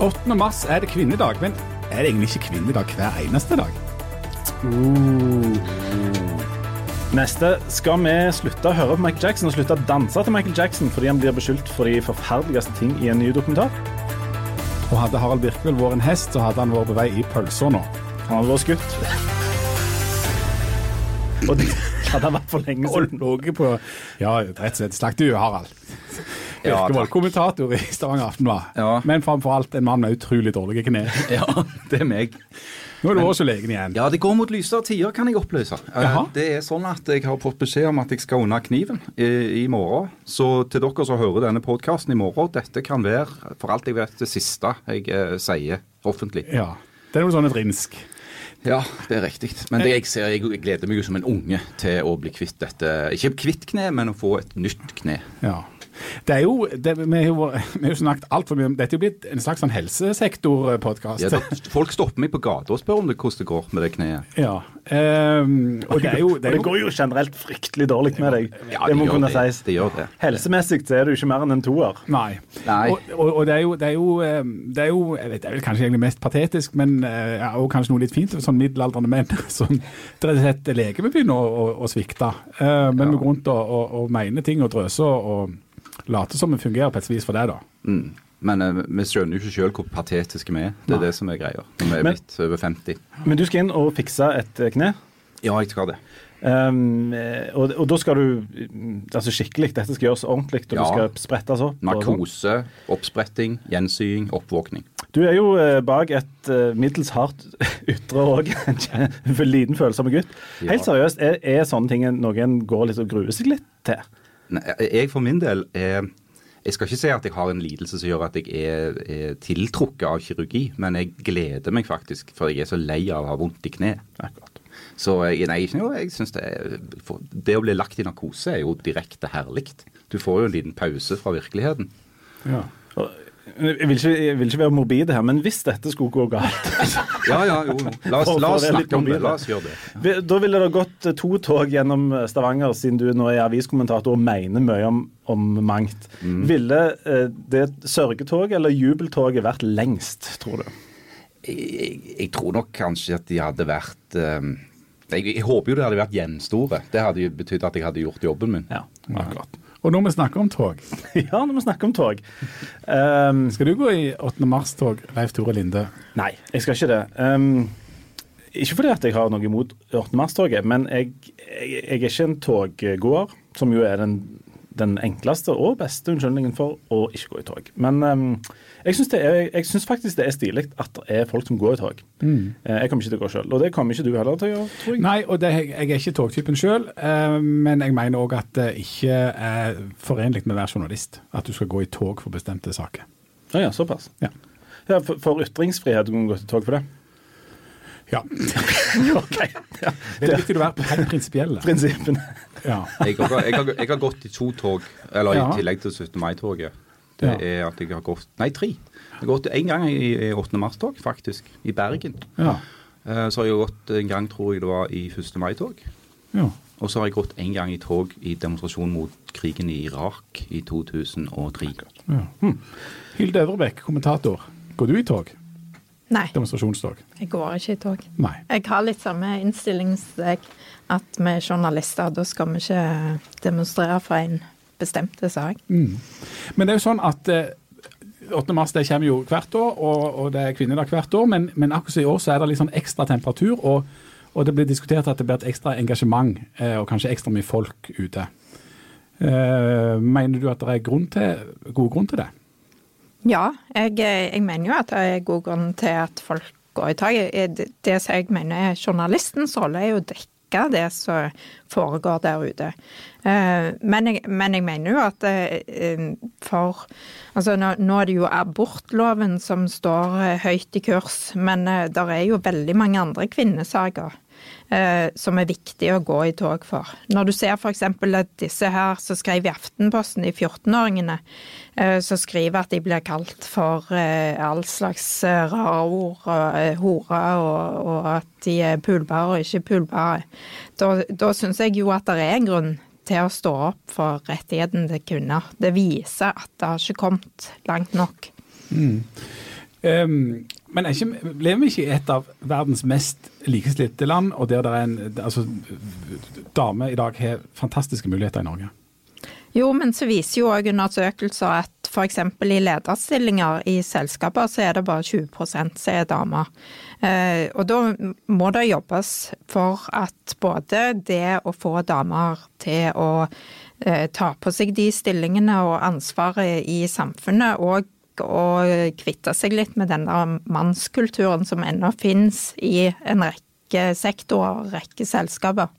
8. mars er det kvinnedag, men er det egentlig ikke kvinnedag hver eneste dag? Neste skal vi slutte å høre på Michael Jackson og slutte å danse til Michael Jackson fordi han blir beskyldt for de forferdeligste ting i en ny dokumentar. Og hadde Harald Birkvold vært en hest, så hadde han vært på vei i pølsa nå. Han hadde vært skutt. Og det hadde han vært for lenge Og siden. ligget på Ja, rett og slett slaktehuet, Harald. Ja, Birkevold, kommentator i Stavanger Aftenblad. Ja. Men framfor alt en mann med utrolig dårlige kne. Ja, det er meg. Nå er du også legen igjen. Ja, det går mot lysere tider, kan jeg opplyse. Eh, Jaha. Det er sånn at jeg har fått beskjed om at jeg skal unna kniven i, i morgen. Så til dere som hører denne podkasten i morgen, dette kan være, for alt jeg vet, det siste jeg eh, sier offentlig. Ja. Det er noe sånn et rinsk. Ja, det er riktig. Men det jeg ser, jeg gleder meg jo som en unge til å bli kvitt dette. Ikke kvitt kne, men å få et nytt kne. Ja. Det er jo, det, vi har jo, vi har jo snakket altfor mye om Dette er jo blitt en slags sånn helsesektorpodkast. Ja, da, folk stopper meg på gata og spør om det, hvordan det går med det kneet. Ja. um, og det er jo, det er det går jo generelt fryktelig dårlig med deg. Ja, det må kunne det. sies. Det gjør det. Helsemessig så er du ikke mer enn en toer. Nei. Nei. Og, og, og det er jo, det er jo, eh, det er jo jeg vet, Det er vel kanskje egentlig mest patetisk, men eh, ja, og kanskje noe litt fint. Sånn middelaldrende menn som rett og slett legemet begynner å, å, å svikte. Uh, men vi går rundt og, og, og mener ting og drøser og late som det fungerer på et vis for deg, da. Mm. Men uh, vi skjønner jo ikke sjøl hvor patetiske vi er. Det er Nei. det som er greia. Når vi er Men- blitt over 50. Men du skal inn og fikse et eh, kne. Ja, jeg skal det. Um, og, og da skal du Altså skikkelig. Dette skal gjøres ordentlig, og Ja. du skal sprettes opp. sånn. Narkose, oppspretting, gjensying, oppvåkning. Du er jo bak et middels hardt ytre og en liten følsom gutt. Helt seriøst, er, er sånne ting noen går litt og gruer seg litt til? Nei, Jeg for min del er Jeg skal ikke si at jeg har en lidelse som gjør at jeg er, er tiltrukket av kirurgi, men jeg gleder meg faktisk, for jeg er så lei av å ha vondt i kne. Så jeg, nei, ikke noe, jeg synes det er, for Det å bli lagt i narkose er jo direkte herlig. Du får jo en liten pause fra virkeligheten. Ja. Jeg vil, ikke, jeg vil ikke være morbid her, men hvis dette skulle gå galt Ja, ja, jo. La oss, la oss snakke om det. La oss gjøre det. Ja. Da ville det gått eh, to tog gjennom Stavanger, siden du nå er aviskommentator og mener mye om, om mangt. Mm. Ville eh, det sørgetoget eller jubeltoget vært lengst, tror du? Jeg, jeg, jeg tror nok kanskje at de hadde vært eh, jeg, jeg håper jo det hadde vært gjenstore. Det hadde jo betydd at jeg hadde gjort jobben min. Ja, akkurat. Og når vi snakker om tog, Ja, når vi snakker om tog. Um, skal du gå i 8. mars-tog, Leif Tore Linde? nei, jeg skal ikke det. Um, ikke fordi at jeg har noe imot 8. mars-toget, men jeg, jeg, jeg er ikke en toggåer, som jo er den, den enkleste og beste unnskyldningen for å ikke gå i tog. Men um, jeg syns faktisk det er stilig at det er folk som går i tog. Mm. Eh, Jeg kommer ikke til å gå sjøl, og det kommer ikke du heller til å gjøre, tror jeg. Nei, og det, jeg er ikke togtypen sjøl, men jeg mener òg at det ikke er forenlig med å være journalist. At du skal gå i tog for bestemte saker. Ja, ja, såpass. Ja. Ja, for, for ytringsfrihet du kan gå til tog for det. ja. ok. Ja, Det er viktig å være helt prinsipielle. Prinsippene. Ja. Jeg har, jeg, har, jeg har gått i to tog, eller Ja. i tillegg til 17. mai-toget. Det er at jeg har gått Nei, tre. Jeg har gått en gang i, i 8. mars-tog, faktisk. I Bergen. Ja. Eh, Så har jeg gått en gang, tror jeg det var, i 1. mai-tog. ja. Og så har jeg gått en gang i tog i demonstrasjon mot krigen i Irak i 2003. ja. Hm. Hilde Øvrebekk, kommentator. Går du i tog? Nei, Demonstrasjonstog? jeg går ikke i tog. Nei. Jeg har litt samme innstilling som deg, at vi er journalister. Da skal vi ikke demonstrere for en bestemte sak. Mm. Men det er jo sånn at eh, 8. mars det kommer jo hvert år, og, og det er kvinnedag hvert år, men, men akkurat i år så er det litt sånn ekstra temperatur, og, og det blir diskutert at det blir et ekstra engasjement, eh, og kanskje ekstra mye folk ute. Eh, mener du at det er grunn til, god grunn til det? Ja, jeg, jeg mener jo at det er god grunn til at folk går i tak. Det, som jeg mener er journalistens rolle, er jo å dekke det som foregår der ute. Eh, Men jeg, men jeg mener jo at eh, for Altså nå, nå er det jo abortloven som står eh, høyt i kurs, men det er jo veldig mange andre kvinnesaker eh, som er viktig å gå i tog for. Når du ser f.eks. at disse her som skrev i Aftenposten, de 14-åringene, eh, som skriver at de blir kalt for eh, all slags eh, rare ord, og eh, hore, og, og at de er pulbare og ikke pulbare, da, da syns jeg jo at det er en grunn til å stå opp for rettigheten til kvinner. Det viser at det har ikke kommet langt nok. Um, men ikke, lever vi ikke i et av verdens mest likestilte land, og der det er en altså, dame i dag har fantastiske muligheter i Norge? Jo, men så viser jo òg undersøkelser at f.eks. i lederstillinger i selskaper så er det bare 20 som er damer. Eh, og da må det jobbes for at både det å få damer til å eh, ta på seg de stillingene og ansvaret i samfunnet, og å kvitte seg litt med den der mannskulturen som ennå finnes i en rekke sektorer og rekke selskaper.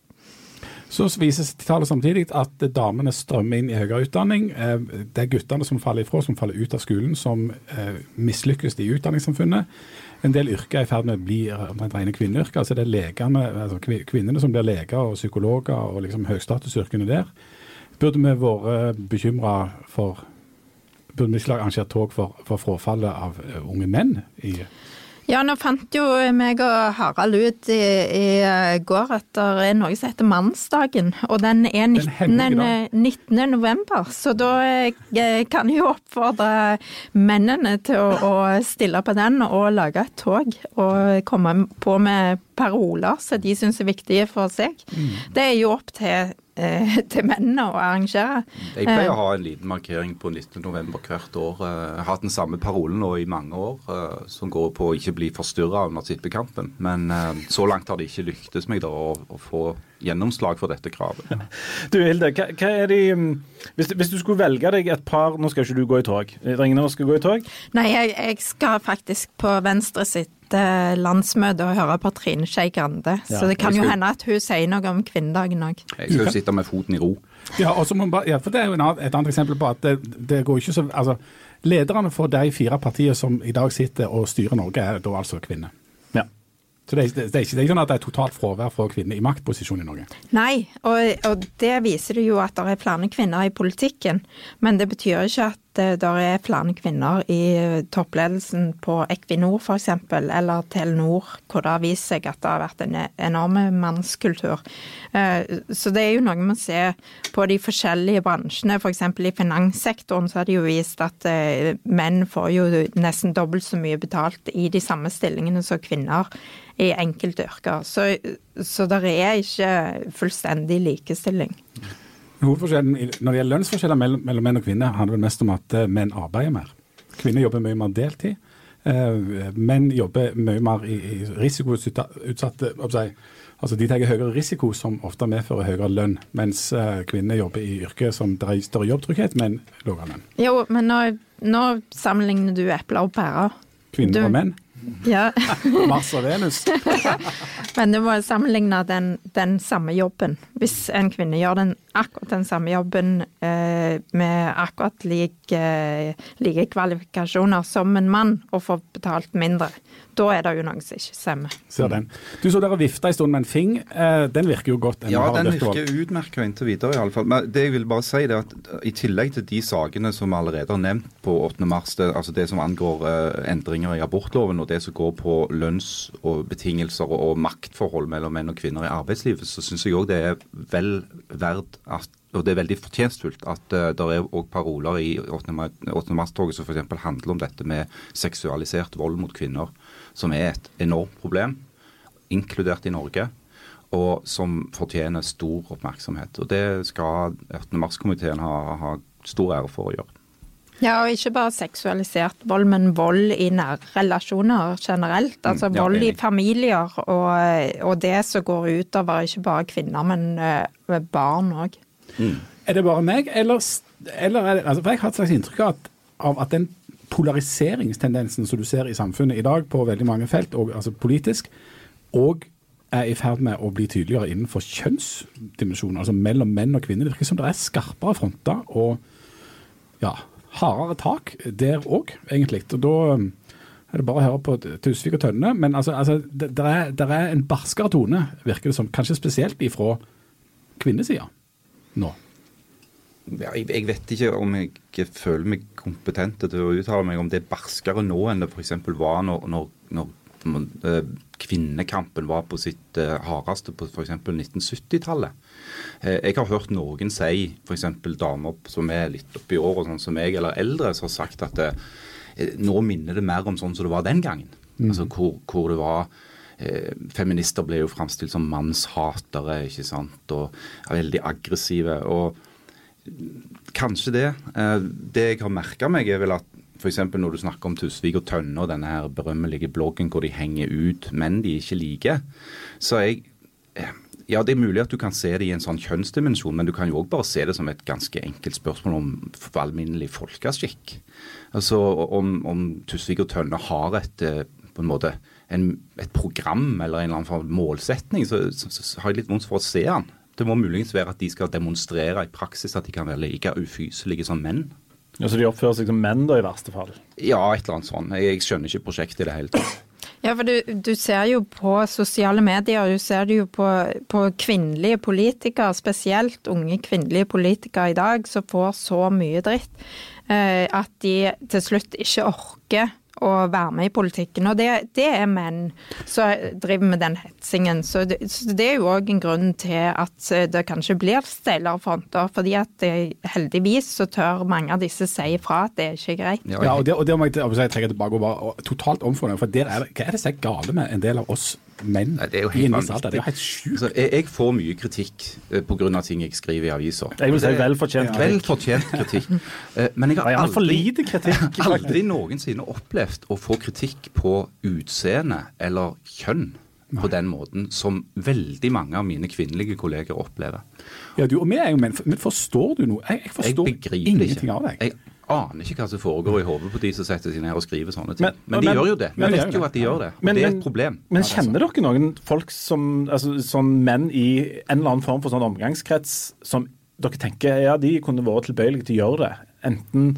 Så viser tallet samtidig at damene strømmer inn i høyere utdanning. Eh, det er guttene som faller ifra, som faller ut av skolen, som eh, mislykkes i utdanningssamfunnet. En del yrker er i ferd med å bli rene kvinneyrker. altså Det er legene, altså kvinnene som blir leger og psykologer og liksom høystatusyrkene der. Burde vi vært bekymra for Burde vi ikke arrangert tog for, for frafallet av eh, unge menn i ja, nå fant jo meg og Harald ut i, i går at det er noe som heter Mannsdagen. Og den er 19. 19. november. Så da eh, kan jeg jo oppfordre mennene til å, å, stille på den og lage et tog. Og komme på med paroler som de syns er viktige for seg. Mm. Det er jo opp til Eh, til mennene å arrangere. Jeg pleier å eh, ha en liten markering på 19.11. hvert år. Eh, jeg har hatt den samme parolen nå i mange år, som går på å ikke bli forstyrra under tippekampen. Men så langt har det ikke lyktes meg da å, å få gjennomslag for dette kravet. Du Hilde, hva, hva er de mm, hvis, hvis, du skulle velge deg et par Nå skal ikke du gå i tog. Er ingen av oss skal gå i tog? Nei, jeg, jeg skal faktisk på Venstre sitt landsmøte og høre på Trine Skei Grande. Ja, så det kan jo hende at hun sier noe om kvinnedagen òg. Jeg skal jo sitte med foten i ro. Ja, bare, ja for det er jo et annet eksempel på at det, det går ikke så altså, Lederne for de fire partiene som i dag sitter og styrer Norge, er da altså kvinner. Så det er, det, er ikke, det er, ikke, sånn at det er totalt fravær for kvinner i maktposisjon i Norge? Nei, og, og, det viser det jo at det er flere kvinner i politikken. Men det betyr ikke at det er flere kvinner i toppledelsen på Equinor f.eks., eller Telenor, hvor det har vist seg at det har vært en enorm mannskultur. Eh, så det er jo noe med å se på de forskjellige bransjene. F.eks. i finanssektoren så har det jo vist at eh, menn får jo nesten dobbelt så mye betalt i de samme stillingene som kvinner i enkelte yrker. Så, så det er ikke fullstendig likestilling. Hovedforskjellen Når det gjelder lønnsforskjeller mellom, mellom menn og kvinner, handler det mest om at uh, menn arbeider mer. Kvinner jobber mye mer deltid. Uh, menn jobber mye mer i, i risikoutsatte Altså De tar høyere risiko, som ofte medfører høyere lønn, mens uh, kvinner jobber i yrker som det er større jobbtrygghet, men lavere lønn. Jo, men nå, nå sammenligner du epler og pærer. Kvinner du, og menn? Ja. Mars og Venus. Men du må sammenligne den, den, samme jobben. Hvis en kvinne gjør den, akkurat den samme jobben eh, med akkurat like, like, kvalifikasjoner som en mann, og får betalt mindre, da er det jo noe som ikke stemmer. Ser den. Du så dere vifta en stund med en fing. Eh, den virker jo godt. Ja, den virker utmerka inntil videre, iallfall. Men det jeg vil bare si er at i tillegg til de sakene som vi allerede har nevnt på 8. mars, det, altså det som angår uh, endringer i abortloven og det som går på lønns- og betingelser og, og maktforhold mellom menn og kvinner i arbeidslivet, så syns jeg òg det er vel verdt at og det er veldig fortjenstfullt at uh, det er òg paroler i 8. mars-toget som f.eks. handler om dette med seksualisert vold mot kvinner som er et enormt problem, inkludert i Norge, og som fortjener stor oppmerksomhet. Og Det skal 8. mars-komiteen ha, ha stor ære for å gjøre. Ja, og ikke bare seksualisert vold, men vold i nære relasjoner generelt. Mm, altså vold i familier, og, og, det som går utover ikke bare kvinner, men uh, barn òg. Mm. Er det bare meg, eller, eller er det, altså, jeg har et slags inntrykk av at, av at den polariseringstendensen som du ser i samfunnet i dag på veldig mange felt, og, altså politisk, og er i ferd med å bli tydeligere innenfor kjønnsdimensjonen, altså mellom menn og kvinner. Det virker som det er skarpere fronter og ja, hardere tak der òg, egentlig. Og da um, er det bare å høre på Tusvik og Tønne. Men altså, altså det, det, er, det, er, en barskere tone, virker det som. Kanskje spesielt ifra kvinnesida nå jeg, jeg, vet ikke om jeg føler meg kompetent til å uttale meg om det er barskere nå enn det f.eks. var når, når, når uh, kvinnekampen var på sitt uh, hardeste på f.eks. 1970-tallet. Uh, jeg har hørt noen si, f.eks. damer som er litt oppi året, sånn som meg, eller eldre, som har sagt at det, Nå minner det mer om sånn som det var den gangen. Altså hvor, hvor det var eh, Feminister ble jo framstilt som mannshatere, ikke sant, og er veldig aggressive. og Kanskje det. Eh, det jeg har merka meg, er vel at f.eks. når du snakker om Tusvik og Tønne og denne her berømmelige bloggen hvor de henger ut menn de ikke liker, så jeg eh, ja, Det er mulig at du kan se det i en sånn kjønnsdimensjon, men du kan jo òg bare se det som et ganske enkelt spørsmål om alminnelig folkeskikk. Altså om, om Tusvik og Tønne har et eh, på en måte en, et program eller en eller annen form målsetning, så, så, så, har jeg litt vondt for å se den. Det må muligens være at de skal demonstrere i praksis at de kan være like ufyselige som menn. Ja, Så de oppfører seg som menn, da, i verste fall? Ja, et eller annet sånt. Jeg, jeg skjønner ikke prosjektet i det hele tatt. Ja, for du, du, ser jo på sosiale medier, du ser det jo på, på, kvinnelige politikere, spesielt unge kvinnelige politikere i dag, som får så mye dritt eh, at de til slutt ikke orker å være med i politikken. Og det, det er menn som driver med den hetsingen. Så det, så det er jo òg en grunn til at det kanskje blir steilere fronter. fordi at det, heldigvis så tør mange av disse si ifra at det er ikke greit. Ja, og det, og det må jeg, jeg trekke tilbake og bare og totalt omfavne. For er hva er det som er gale med en del av oss menn? Nei, det er jo helt vanvittig. Det er jo helt sjukt. Altså, jeg, jeg, får mye kritikk eh, pga. ting jeg skriver i aviser. Jeg vil si velfortjent kritikk. Velfortjent kritikk. Eh, men jeg har aldri, kritikk, aldri noensinne opplevd å få kritikk på utseende eller kjønn. På den måten som veldig mange av mine kvinnelige kolleger opplever. Ja, du og vi er jo menn, men forstår du noe? Jeg, jeg forstår jeg ingenting ikke. av deg. Jeg aner ikke hva som foregår i hodet på de som setter seg ned og skriver sånne ting. Men, men de men, gjør jo det. Vi vet jo at de gjør det. Men, det er et problem. Men kjenner dere noen folk som, altså sånn menn i en eller annen form for sånn omgangskrets som dere tenker ja, de kunne vært tilbøyelige til å gjøre det? Enten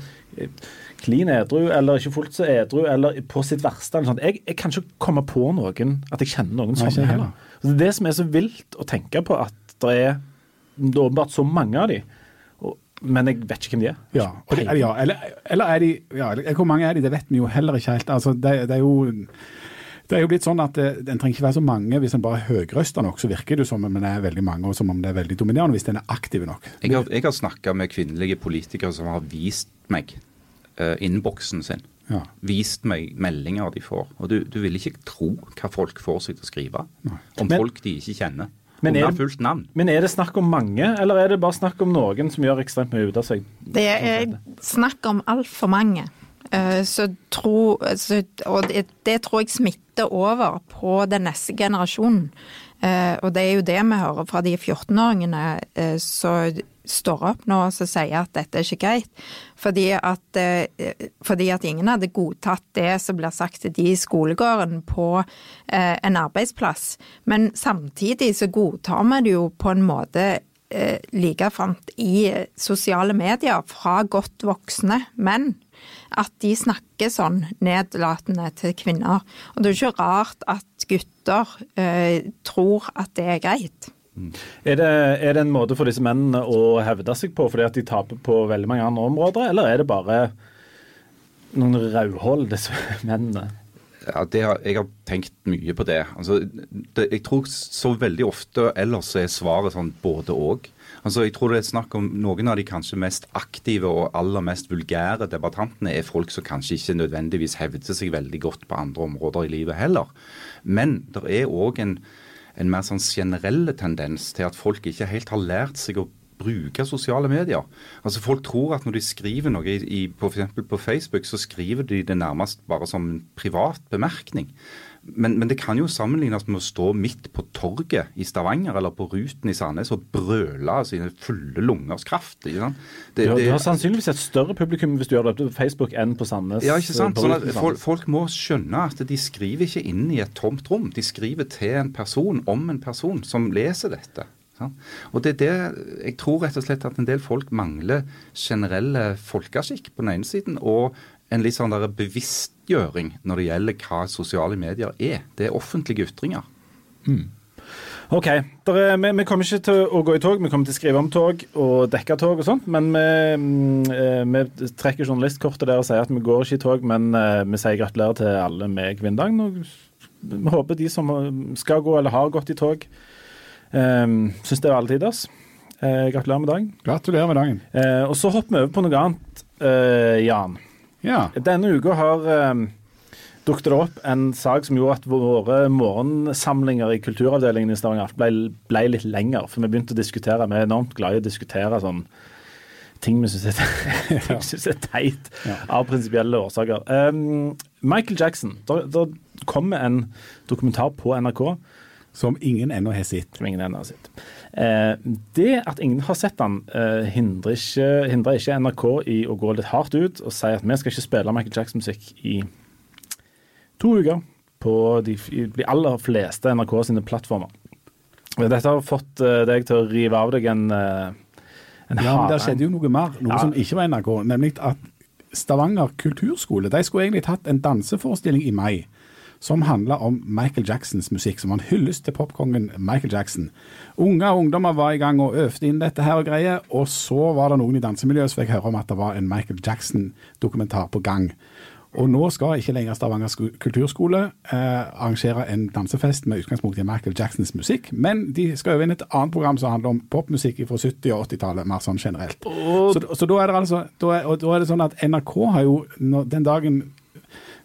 klin edru, eller ikke fullt så edru, eller på sitt verste. Eller sånt. Jeg, jeg, kan ikke komme på noen at jeg kjenner noen sånn heller. Det er det som er så vilt å tenke på, at det er åpenbart så mange av de. Men jeg vet ikke hvem de er. Ja, de, ja eller, eller, er de ja, Hvor mange er de, det vet vi jo heller ikke helt. Altså, det, det, er jo det er jo blitt sånn at det, En trenger ikke være så mange. Hvis en bare er høyrøsta nok, så virker det som om en er veldig mange, og som om det er veldig dominerende hvis en er aktiv nok. Jeg har, jeg har snakka med kvinnelige politikere som har vist meg uh, innboksen sin. Ja. Vist meg meldinger de får. Og du, du, vil ikke tro hva folk får seg til å skrive Nei. om Men, folk de ikke kjenner. Men er, fullt navn. men er det snakk om mange, eller er det bare snakk om noen som gjør ekstremt mye ut av seg? Det er snakk om altfor mange. Eh, så tro, så, og det, det, tror jeg smitter over på den neste generasjonen. Eh, og det er jo det vi hører fra de 14-åringene eh, som står opp nå og sier at dette er ikke greit. Fordi at, fordi at, ingen hadde godtatt det som blir sagt til de i skolegården på en arbeidsplass. Men samtidig så godtar vi det jo på en måte like framt i sosiale medier fra godt voksne menn at de snakker sånn nedlatende til kvinner. Og det er ikke rart at gutter eh, tror at det er greit. Mm. Er det, er det, en måte for disse mennene å hevde seg på fordi at de taper på veldig mange andre områder, eller er det bare noen rauhold disse mennene? Ja, har, Jeg har tenkt mye på det. Altså, det. Jeg tror så veldig ofte ellers er svaret sånn både og. Altså, jeg tror det er snakk om Noen av de kanskje mest aktive og aller mest vulgære debattantene er folk som kanskje ikke nødvendigvis hevder seg veldig godt på andre områder i livet heller. Men det er òg en, en, mer sånn generell tendens til at folk ikke helt har lært seg å bruke sosiale medier. Altså Folk tror at når de skriver noe i, i, på, for på Facebook, så skriver de det nærmest bare som en privat bemerkning. Men, men, det kan jo sammenlignes med å stå midt på torget i Stavanger eller på Ruten i Sandnes og brøle av sine fulle lungers kraft. Ikke sant? Det, du, har, sannsynligvis et større publikum hvis du gjør det på Facebook enn på Sandnes. Ja, ikke sant? Sånn folk, folk, må skjønne at de skriver ikke inn i et tomt rom. De skriver til en person om en person som leser dette. Og det er det Jeg tror rett og slett at en del folk mangler generelle folkeskikk på den ene siden, og en litt sånn der bevisstgjøring når det gjelder hva sosiale medier er. Det er offentlige ytringer. Mm. OK. Er, vi, vi, kommer ikke til å gå i tog, vi kommer til å skrive om tog og dekke tog og sånt. Men vi, mm, eh, vi trekker journalistkortet der og sier at vi går ikke i tog, men eh, vi sier gratulerer til alle med kvinnedagen. Vi håper de som skal gå eller har gått i tog, um, syns det er alle tiders. Gratulerer med dagen. Gratulerer med dagen. Og så hopper vi over på noe annet, Jan. Ja. Denne uka har um, dukket det opp en sak som gjorde at våre morgensamlinger i kulturavdelingen i Stavanger ble, ble litt lenger. For vi begynte å diskutere, vi er enormt glad i å diskutere sånn ting vi syns er, er teit Ja. av prinsipielle årsaker. Um, Michael Jackson. Det kommer en dokumentar på NRK Som ingen ennå har sett. som ingen ennå har sett. Eh, det at ingen har sett den, eh, hindrer, ikke, hindrer ikke NRK i å gå litt hardt ut og si at vi skal ikke spille Michael Jackson-musikk i to uker på de, de aller fleste NRK sine plattformer. Dette har fått eh, deg til å rive av deg en, en Ja, men Det skjedde jo noe mer, noe Ja. som ikke var NRK. Nemlig at Stavanger kulturskole de skulle egentlig tatt en danseforestilling i mai som handla om Michael Jacksons musikk, som var en hyllest til popkongen Michael Jackson. Unge og ungdommer var i gang og øvde inn dette her og greier, og så var det noen i dansemiljøet som fikk høre om at det var en Michael Jackson-dokumentar på gang. Og nå skal ikke lenger Stavanger kulturskole eh, arrangere en dansefest med utgangspunkt i Michael Jacksons musikk, men de skal øve inn et annet program som handler om popmusikk fra 70- og 80-tallet, mer sånn generelt. Så, så da er det altså da er, og da er det sånn at NRK har jo den dagen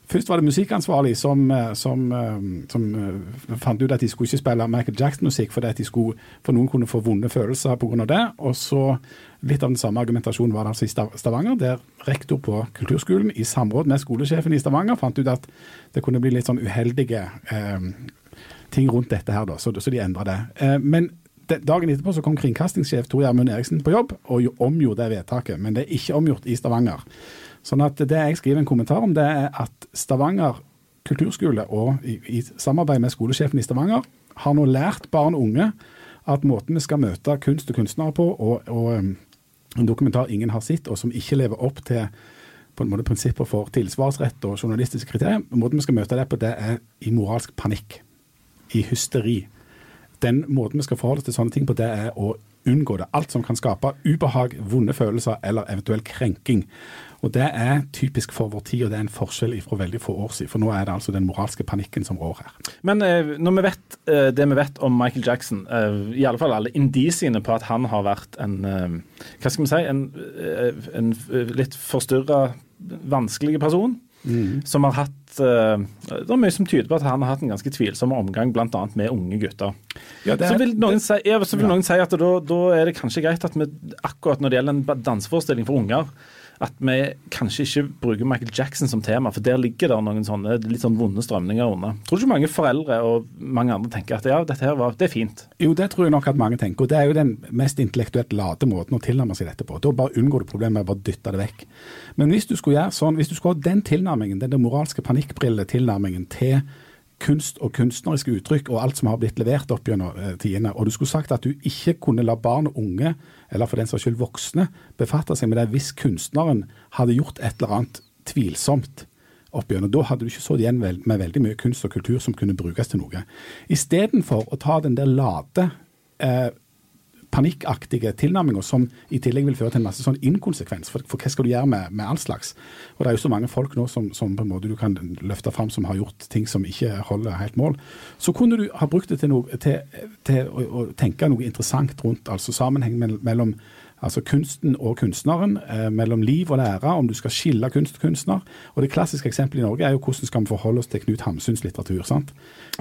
Først var det musikkansvarlig som, eh, som, eh, som eh, fant ut at de skulle ikke spille Michael Jackson-musikk fordi at de skulle, for noen kunne få vonde følelser pga. det. Og så litt av den samme argumentasjonen var det altså i Stavanger, der rektor på kulturskolen i samråd med skolesjefen i Stavanger fant ut at det kunne bli litt sånn uheldige eh, ting rundt dette her, da, så, så de endra det. Eh, men dagen etterpå så kom kringkastingssjef Tor Gjermund Eriksen på jobb og omgjorde det vedtaket, men det er ikke omgjort i Stavanger. Sånn at det jeg skriver en kommentar om, det er at Stavanger kulturskole og i, i samarbeid med skolesjefen i Stavanger har nå lært barn og unge at måten vi skal møte kunst og kunstnere på, og, og um, en dokumentar ingen har sett, og som ikke lever opp til på en måte prinsipper for tilsvarsrett og journalistiske kriterier, måten vi skal møte det på, det er i moralsk panikk. I hysteri. Den måten vi skal forholde oss til sånne ting på, det er å unngå det. Alt som kan skape ubehag, vonde følelser eller eventuell krenking. Og Det er typisk for vår tid, og det er en forskjell fra veldig få år siden. For nå er det altså den moralske panikken som rår her. Men eh, når vi vet eh, det vi vet om Michael Jackson, eh, i alle fall alle indisiene på at han har vært en Hva skal vi si? En, en litt forstyrra, vanskelig person. Som har hatt Det er mye som tyder på at han har hatt en ganske tvilsom omgang bl.a. med unge gutter. Ja, er- så vil noen si, ja, så vil Ja. noen si at da, da er det kanskje greit at vi akkurat når det gjelder en danseforestilling for unger, at vi kanskje ikke bruker Michael Jackson som tema, for der ligger det noen sånne litt sånn vonde strømninger under. Tror du ikke mange foreldre og mange andre tenker at ja, dette her var, det er fint? Jo, det tror jeg nok at mange tenker. Og det er jo den mest intellektuelt late måten å tilnærme seg dette på. Da bare unngår du problemet med å dytte det vekk. Men hvis du skulle gjøre sånn, hvis du skulle ha den tilnærmingen, den moralske panikkbrilletilnærmingen til kunst og kunstneriske uttrykk og alt som har blitt levert opp gjennom eh, tidene, og du skulle sagt at du ikke kunne la barn og unge, eller for den saks skyld voksne, befatte seg med det hvis kunstneren hadde gjort et eller annet tvilsomt opp gjennom. Da hadde du ikke stått igjen med veldig mye kunst og kultur som kunne brukes til noe. Istedenfor å ta den der late, eh, panikkaktige tilnærminger som i tillegg vil føre til en masse sånn inkonsekvens. For, for hva skal du gjøre med, med all slags? Og det er jo så mange folk nå som, som på en måte du kan løfte fram som har gjort ting som ikke holder helt mål. Så kunne du ha brukt det til, noe, til, til å, å tenke noe interessant rundt altså sammenheng mell- mellom altså kunsten og kunstneren, eh, mellom liv og lære, om du skal skille kunst og kunstner. Og det klassiske eksempelet i Norge er jo hvordan skal vi forholde oss til Knut Hamsuns litteratur. sant?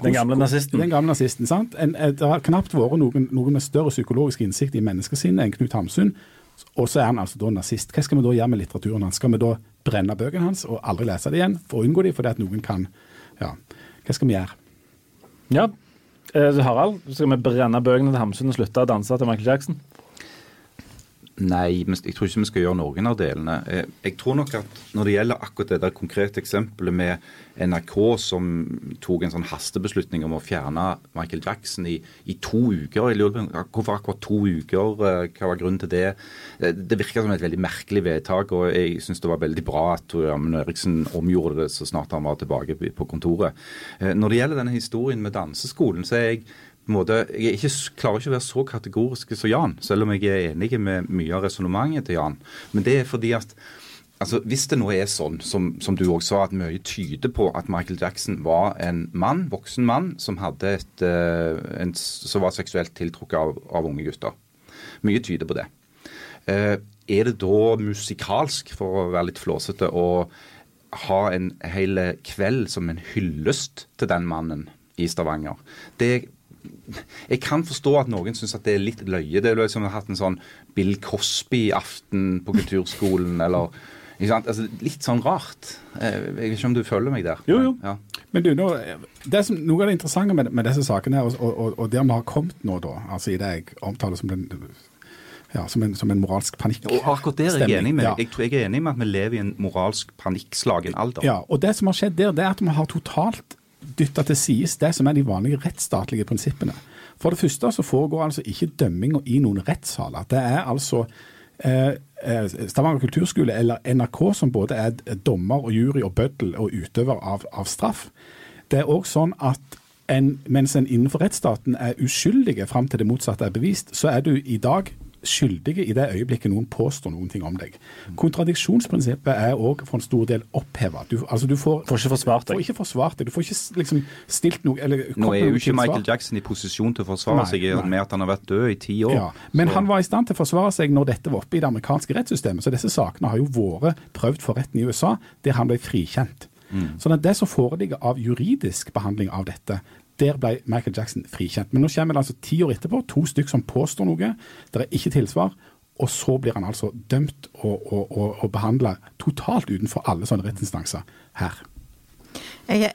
Den gamle nazisten. Den gamle nazisten, sant? En, eh, det har knapt vært noen, noen med større psykologisk innsikt i menneskesinnet enn Knut Hamsun. Og så er han altså da nazist. Hva skal vi da gjøre med litteraturen hans? Skal vi da brenne bøkene hans og aldri lese det igjen, for å unngå dem, fordi at noen kan Ja, hva skal vi gjøre? Ja. Eh, Harald, skal vi brenne bøkene til Hamsun og slutte å danse til Michael Jackson? Nei, men jeg tror ikke vi skal gjøre noen av delene. Eh, Jeg tror nok at når det gjelder akkurat det der konkrete eksempelet med NRK som tok en sånn hastebeslutning om å fjerne Michael Jackson i, i to uker Jeg lurer hvorfor akkurat to uker, eh, hva var grunnen til det? Eh, Det virka som et veldig merkelig vedtak, og jeg syns det var veldig bra at Tor Amund Eriksen omgjorde det så snart han var tilbake på kontoret. Når det gjelder denne historien med danseskolen, så er jeg måte, jeg ikke, klarer ikke å være så kategorisk som Jan, selv om jeg er enig med mye av resonnementet til Jan. Men det er fordi at altså, hvis det nå er sånn, som, som du også sa, at mye tyder på at Michael Jackson var en mann, voksen mann, som, hadde et, eh, en, som var seksuelt tiltrukket av, av unge gutter. Mye tyder på det. Eh, er det da musikalsk, for å være litt flåsete, å ha en hel kveld som en hyllest til den mannen i Stavanger. Det jeg kan forstå at noen syns at det er litt løye. Det er som å ha hatt en sånn Bill Cosby-aften på kulturskolen, eller altså, Litt sånn rart. Eh, jeg vet ikke om du følger meg der? Jo, jo. Ja. Men du, nå, det som, Noe av det interessante med, med disse sakene, her, og, og, og der vi har kommet nå, da, altså i det jeg omtaler som den ja, som en, som en moralsk panikk. Og akkurat der er jeg enig med ja. Jeg tror jeg er enig med at vi lever i en moralsk panikkslagen alder. Ja, og det som har skjedd der, det er at vi har totalt dytta til sides det som er de vanlige rettsstatlige prinsippene. For det første så foregår altså ikke dømminga i noen rettssaler. Det er altså eh, eh, Stavanger kulturskole eller NRK som både er dommer og jury og bøddel og utøver av, av straff. Det er òg sånn at en, mens en innenfor rettsstaten er uskyldige fram til det motsatte er bevist, så er du i dag skyldige i det øyeblikket noen påstår noen ting om deg. Kontradiksjonsprinsippet er òg for en stor del oppheva. Du, altså, du får, får, ikke forsvart deg. Får ikke forsvart deg. Du får ikke liksom, stilt noe eller, Nå er jo ikke Michael Jackson i posisjon til å forsvare nei, seg med at han har vært død i ti år. Ja, men så. han var i stand til å forsvare seg når dette var oppe i det amerikanske rettssystemet. Så disse sakene har jo vært prøvd for retten i USA, der han ble frikjent. Mm. Sånn at Det som foreligger av juridisk behandling av dette, der ble Michael Jackson frikjent. Men nå kommer det altså ti år etterpå, to stykker som påstår noe. Det er ikke tilsvar. Og så blir han altså dømt og, og, og, og behandla totalt utenfor alle sånne rettsinstanser her. Jeg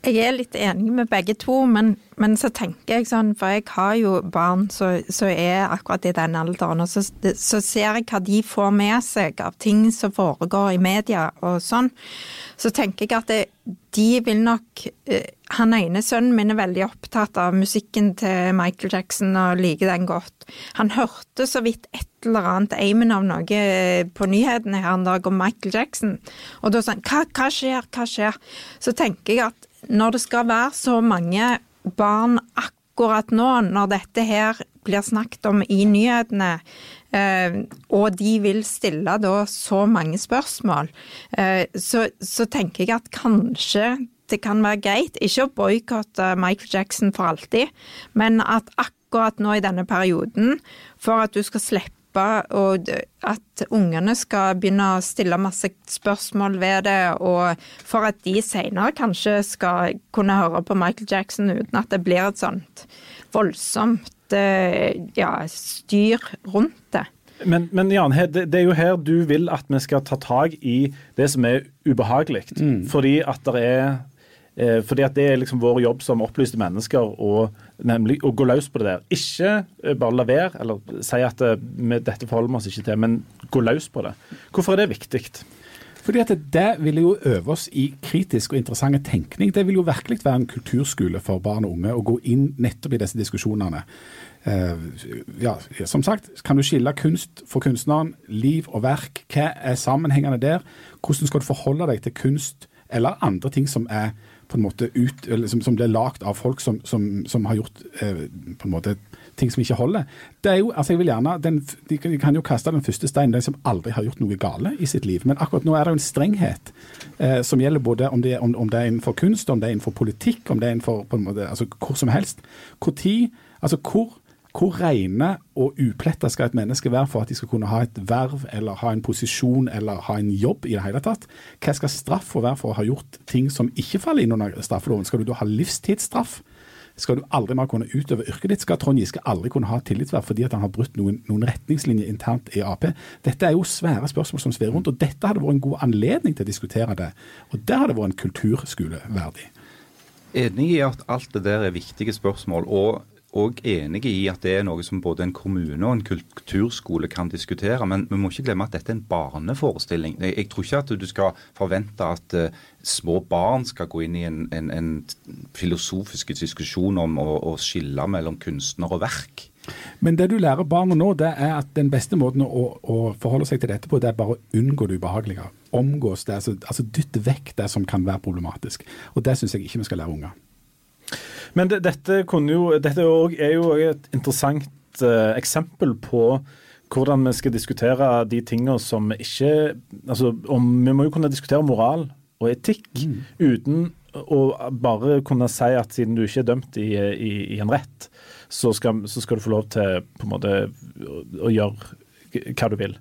jeg er litt enig med begge to, men, men, så tenker jeg sånn, for jeg har jo barn som er akkurat i den alderen, og så, så, ser jeg hva de får med seg av ting som foregår i media og sånn. Så tenker jeg at det, de vil nok eh, Han ene sønnen min er veldig opptatt av musikken til Michael Jackson og liker den godt. Han hørte så vidt et eller annet eimen av noe eh, på nyhetene her en dag om Michael Jackson, og da sånn hva, hva skjer, hva skjer? Så tenker jeg at når det skal være så mange barn akkurat nå, når dette her blir snakket om i nyhetene, eh, og de vil stille da så mange spørsmål, eh, så, så tenker jeg at kanskje det kan være greit, ikke å boikotte Michael Jackson for alltid, men at akkurat nå i denne perioden, for at du skal slippe og at ungene skal begynne å stille masse spørsmål ved det, og for at de senere kanskje skal kunne høre på Michael Jackson uten at det blir et sånt voldsomt eh, ja, styr rundt det. Men, men, Jan, det er jo her du vil at vi skal ta tak i det som er ubehagelig. Mm. Fordi at det er fordi at Det er liksom vår jobb som opplyste mennesker å, nemlig, å gå løs på det der. Ikke eh, bare la være, eller si at eh, dette forholder vi oss ikke til, men gå løs på det. Hvorfor er det viktig? Fordi at Det vil jo øve oss i kritisk og interessant tenkning. Det vil jo virkelig være en kulturskole for barn og unge å gå inn nettopp i disse diskusjonene. Ja, som sagt, kan du skille kunst for kunstneren, liv og verk? Hva er sammenhengende der? Hvordan skal du forholde deg til kunst eller andre ting som er på en måte ut, som, som blir lagd av folk som, som, som har gjort eh, på en måte ting som ikke holder. Det er jo, altså jeg vil gjerne, den, De kan jo kaste den første steinen, den som aldri har gjort noe gale i sitt liv. Men akkurat nå er det jo en strenghet eh, som gjelder både om det, om, om det, er innenfor kunst, om det er innenfor politikk, om det er innenfor på en måte, altså hvor som helst. Hvor tid, altså hvor hvor rene og upletta skal et menneske være for at de skal kunne ha et verv eller ha en posisjon eller ha en jobb i det hele tatt? Hva skal straffa være for å ha gjort ting som ikke faller inn under straffeloven? Skal du da ha livstidsstraff? Skal du aldri mer kunne utøve yrket ditt? Skal Trond Giske aldri kunne ha tillitsverv fordi at han har brutt noen, noen, retningslinjer internt i Ap? Dette er jo svære spørsmål som svever rundt, og dette hadde vært en god anledning til å diskutere det. Og det hadde vært en kulturskole verdig. Enig i at alt det der er viktige spørsmål. og òg enige i at det er noe som både en kommune og en kulturskole kan diskutere. Men vi må ikke glemme at dette er en barneforestilling. Jeg, tror ikke at du skal forvente at uh, små barn skal gå inn i en, en, en filosofisk diskusjon om å, å, skille mellom kunstner og verk. Men det du lærer barna nå, det er at den beste måten å, å forholde seg til dette på, det er bare å unngå det ubehagelige. Omgås det, altså, altså dytte vekk det som kan være problematisk. Og det syns jeg ikke vi skal lære unger. Men det, dette, jo, dette er jo et interessant uh, eksempel på hvordan vi skal diskutere de tingene som ikke altså om, Vi må jo kunne diskutere moral og etikk mm. uten å bare kunne si at siden du ikke er dømt i, i, i en rett, så skal, så skal, du få lov til på en måte å, å gjøre hva du vil.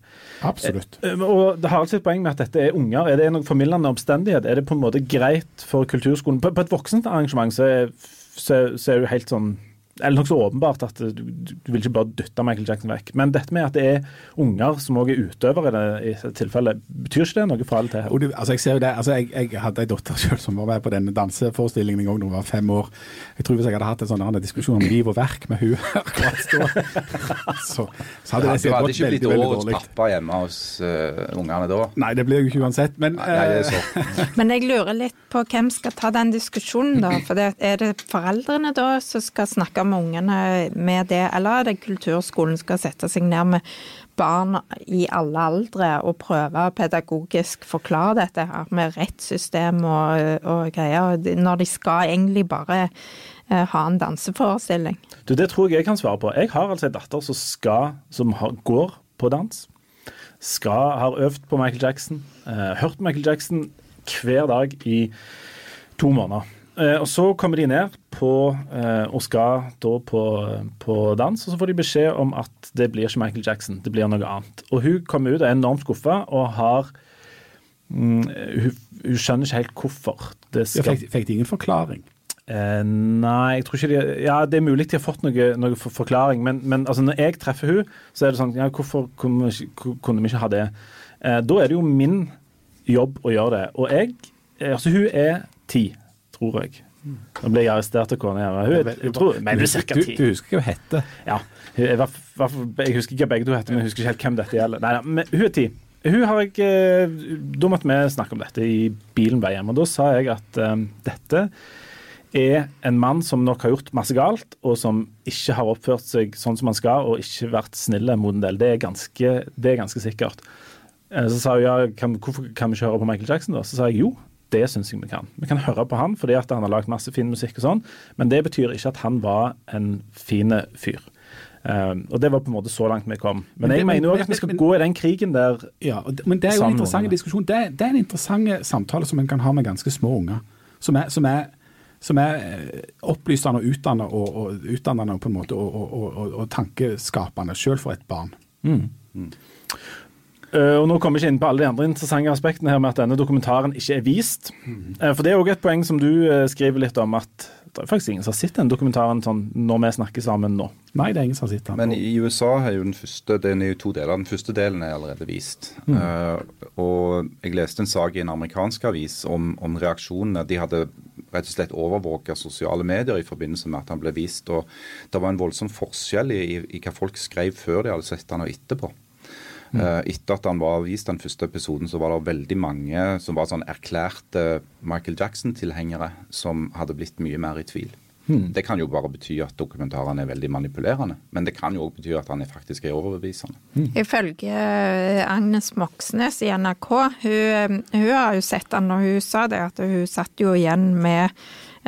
Absolutt. Eh, Og det har altså et poeng med at dette er unger. Er det en formildende omstendighet? Er det på en måte greit for kulturskolen? På, på et voksent arrangement så er, så, så er jo helt sånn eller nokså åpenbart at du, du, du vil ikke bare dytte Michael Jackson vekk. Men dette med at det er unger som også er utøvere i det, i dette tilfellet, betyr ikke det noe fra eller til? Og du, altså jeg ser jo det, altså jeg, jeg hadde en datter selv som var med på denne danseforestillingen en gang da hun var fem år. Jeg tror hvis jeg hadde hatt en sånn diskusjon om liv og verk med hun akkurat da, så, så hadde det Du sikkert hadde gått ikke blitt veldig, veldig årets pappa hjemme hos uh, ungene da? Nei, det blir jo ikke uansett. Men Nei, det er eh, så. Men jeg lurer litt på hvem skal ta den diskusjonen, da. For det, er det foreldrene da som skal snakke med ungene med det, eller er det kulturskolen skal sette seg ned med barn i alle aldre og prøve å pedagogisk forklare dette her med rettssystem og, og greier, når de skal egentlig bare eh, ha en danseforestilling? Du, Det tror jeg jeg kan svare på. Jeg har altså en datter som, skal, som har, går på dans. Skal, har øvd på Michael Jackson. Eh, hørt Michael Jackson hver dag i to måneder. Eh, og Så kommer de ned på, eh, og skal da på, på dans, og så får de beskjed om at det blir ikke Michael Jackson, det blir noe annet. Og Hun kommer ut og er enormt skuffa og har mm, hun, hun skjønner ikke helt hvorfor. Det skal fikk, fikk de ingen forklaring? Eh, nei, jeg tror ikke de Ja, det er mulig de har fått noe, noe for, forklaring, men, men altså, når jeg treffer hun, så er det sånn ja, Hvorfor kunne vi ikke, kunne vi ikke ha det? Eh, da er det jo min jobb å gjøre det. Og jeg eh, Altså, hun er ti, tror jeg. Nå ble jeg arrestert av kona hennes. Hun er, tror, men hun er ca. Du, ti. du husker hva hun heter? Ja. Jeg, var, fall- jeg husker ikke begge to heter, men jeg husker ikke helt hvem dette gjelder. Nei, nei, men hun er ti. Hun har jeg, eh, Da måtte vi snakke om dette i bilen på vei hjem, og da sa jeg at um, dette er en mann som nok har gjort masse galt, og som ikke har oppført seg sånn som han skal, og ikke vært snille mot en del. Det er ganske, det er ganske sikkert. Eh, Så sa hun ja, kan, hvorfor kan vi ikke høre på Michael Jackson da? Så sa jeg jo, det syns jeg vi kan. Vi kan høre på han fordi at han har lagd masse fin musikk og sånn, men det betyr ikke at han var en fin fyr. Um, og det var på en måte så langt vi kom. Men Men jeg mener jo men- at vi skal men- gå i den krigen der Ja, det, men det er jo en interessant diskusjon. Det, det er en interessant samtale som en kan ha med ganske små unger. Som er, som er, som er eh, opplysende og utdannende og, og, utdannende på en måte, og, og, og, tankeskapende, selv for et barn. Uh, og Nå kommer vi ikke inn på alle de andre interessante aspektene her med at denne dokumentaren ikke er vist. Uh, for det er òg et poeng som du uh, skriver litt om, at det er faktisk ingen som har sett den dokumentaren sånn når vi snakker sammen nå. Nei, det er ingen som har sett den. Men i USA er jo den første den er jo to deler. Den første delen er allerede vist. Eh, og jeg leste en sak i en amerikansk avis om, om reaksjonene. De hadde rett og slett overvåka sosiale medier i forbindelse med at han ble vist. Og det var en voldsom forskjell i, i, i hva folk skrev før de hadde sett han og etterpå. Eh, etter at han var vist den første episoden, så var det veldig mange som var sånn erklærte Michael Jackson-tilhengere som hadde blitt mye mer i tvil. Det kan jo bare bety at dokumentarene er veldig manipulerende, men det kan jo òg bety at han er faktisk er overbevisende. Ifølge eh, Agnes Moxnes i NRK, hun, hun har jo sett han når hun sa det, at hun satt jo igjen med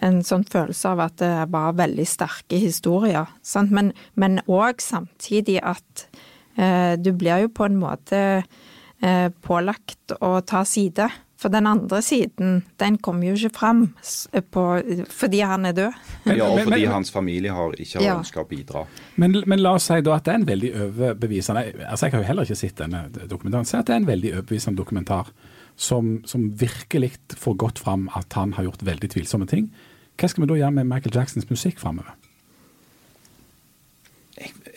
en sånn følelse av at det var veldig sterke historier. Sant? Men òg samtidig at eh, du blir jo på en måte eh, pålagt å ta side. For den andre siden, den kommer jo ikke fram på, fordi han er død. Ja, og fordi hans familie har, ikke har Ja. ønska å bidra. Men, men la oss si da at det er en veldig overbevisende altså Jeg har jo heller ikke sett denne dokumentaren. Si at det er en veldig overbevisende dokumentar som, som virkelig får godt fram at han har gjort veldig tvilsomme ting. Hva skal vi da gjøre med Michael Jacksons musikk framover?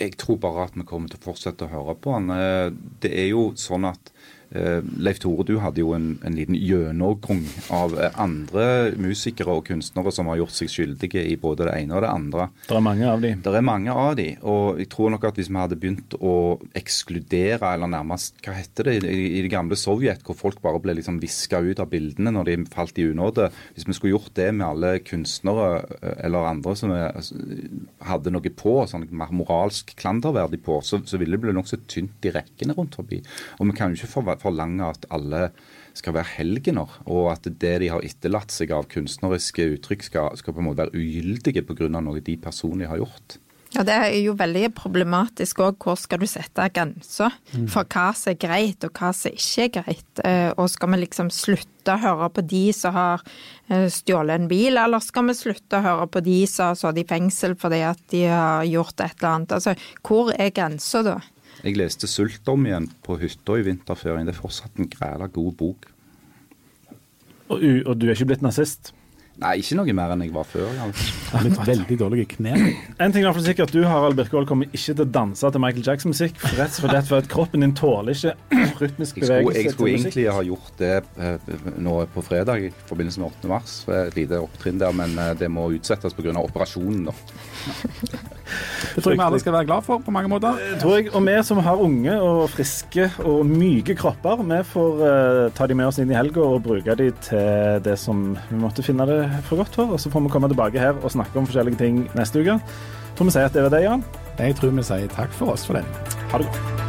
Jeg, tror bare at vi kommer til å fortsette å høre på han. Eh, Det er jo sånn at Leif Tore, du hadde jo en, en liten gjennomgang av eh, andre musikere og kunstnere som har gjort seg skyldige i både det ene og det andre. Det er mange av de. Det er mange av de, og jeg tror nok at hvis vi hadde begynt å ekskludere, eller nærmest hva heter det, i, i det gamle Sovjet, hvor folk bare ble liksom viska ut av bildene når de falt i unåde Hvis vi skulle gjort det med alle kunstnere eh, eller andre som er, hadde noe på, sånn mer moralsk klanderverdig på, så, så ville det bli nokså tynt i rekkene rundt forbi. Og vi kan jo ikke for, forlange at alle skal være helgener, og at det de har etterlatt seg av kunstneriske uttrykk, skal, skal på en måte være ugyldige pga. noe de personlig har gjort. Ja, Det er jo veldig problematisk òg. Hvor skal du sette grenser for hva som er greit og hva som ikke er greit? Eh, Og skal vi liksom slutte å høre på de som har eh, stjålet en bil, eller skal vi slutte å høre på de som har sittet i fengsel fordi at de har gjort et eller annet? Altså, hvor er grensa da? Jeg leste 'Sult' om igjen på hytta i vinterferien. Det er fortsatt en græla god bok. Og, og du er ikke blitt nazist? Nei, ikke noe mer enn jeg var før. Jeg har blitt veldig dårlige kne. En ting er for sikkert, Du Harald Birkehold, kommer ikke til å danse til Michael Jackson-musikk. for Rett og slett for at kroppen din tåler ikke rytmisk Jeg skulle, bevegelse. jeg skulle egentlig ha gjort det eh, nå på fredag i forbindelse med 8. mars. Et lite opptrinn der, men eh, det må utsettes pga. operasjonen. da. Det tror jeg vi alle skal være glad for på mange måter. Tror jeg, Og vi som har unge og friske og myke kropper, vi får eh, ta de med oss inn i helga og bruke de til det som vi måtte finne det for godt for. Og så får vi komme tilbake her og snakke om forskjellige ting neste uke. Tror vi sier at det var det, Jan. Jeg tror vi sier takk for oss for den. Ha det godt.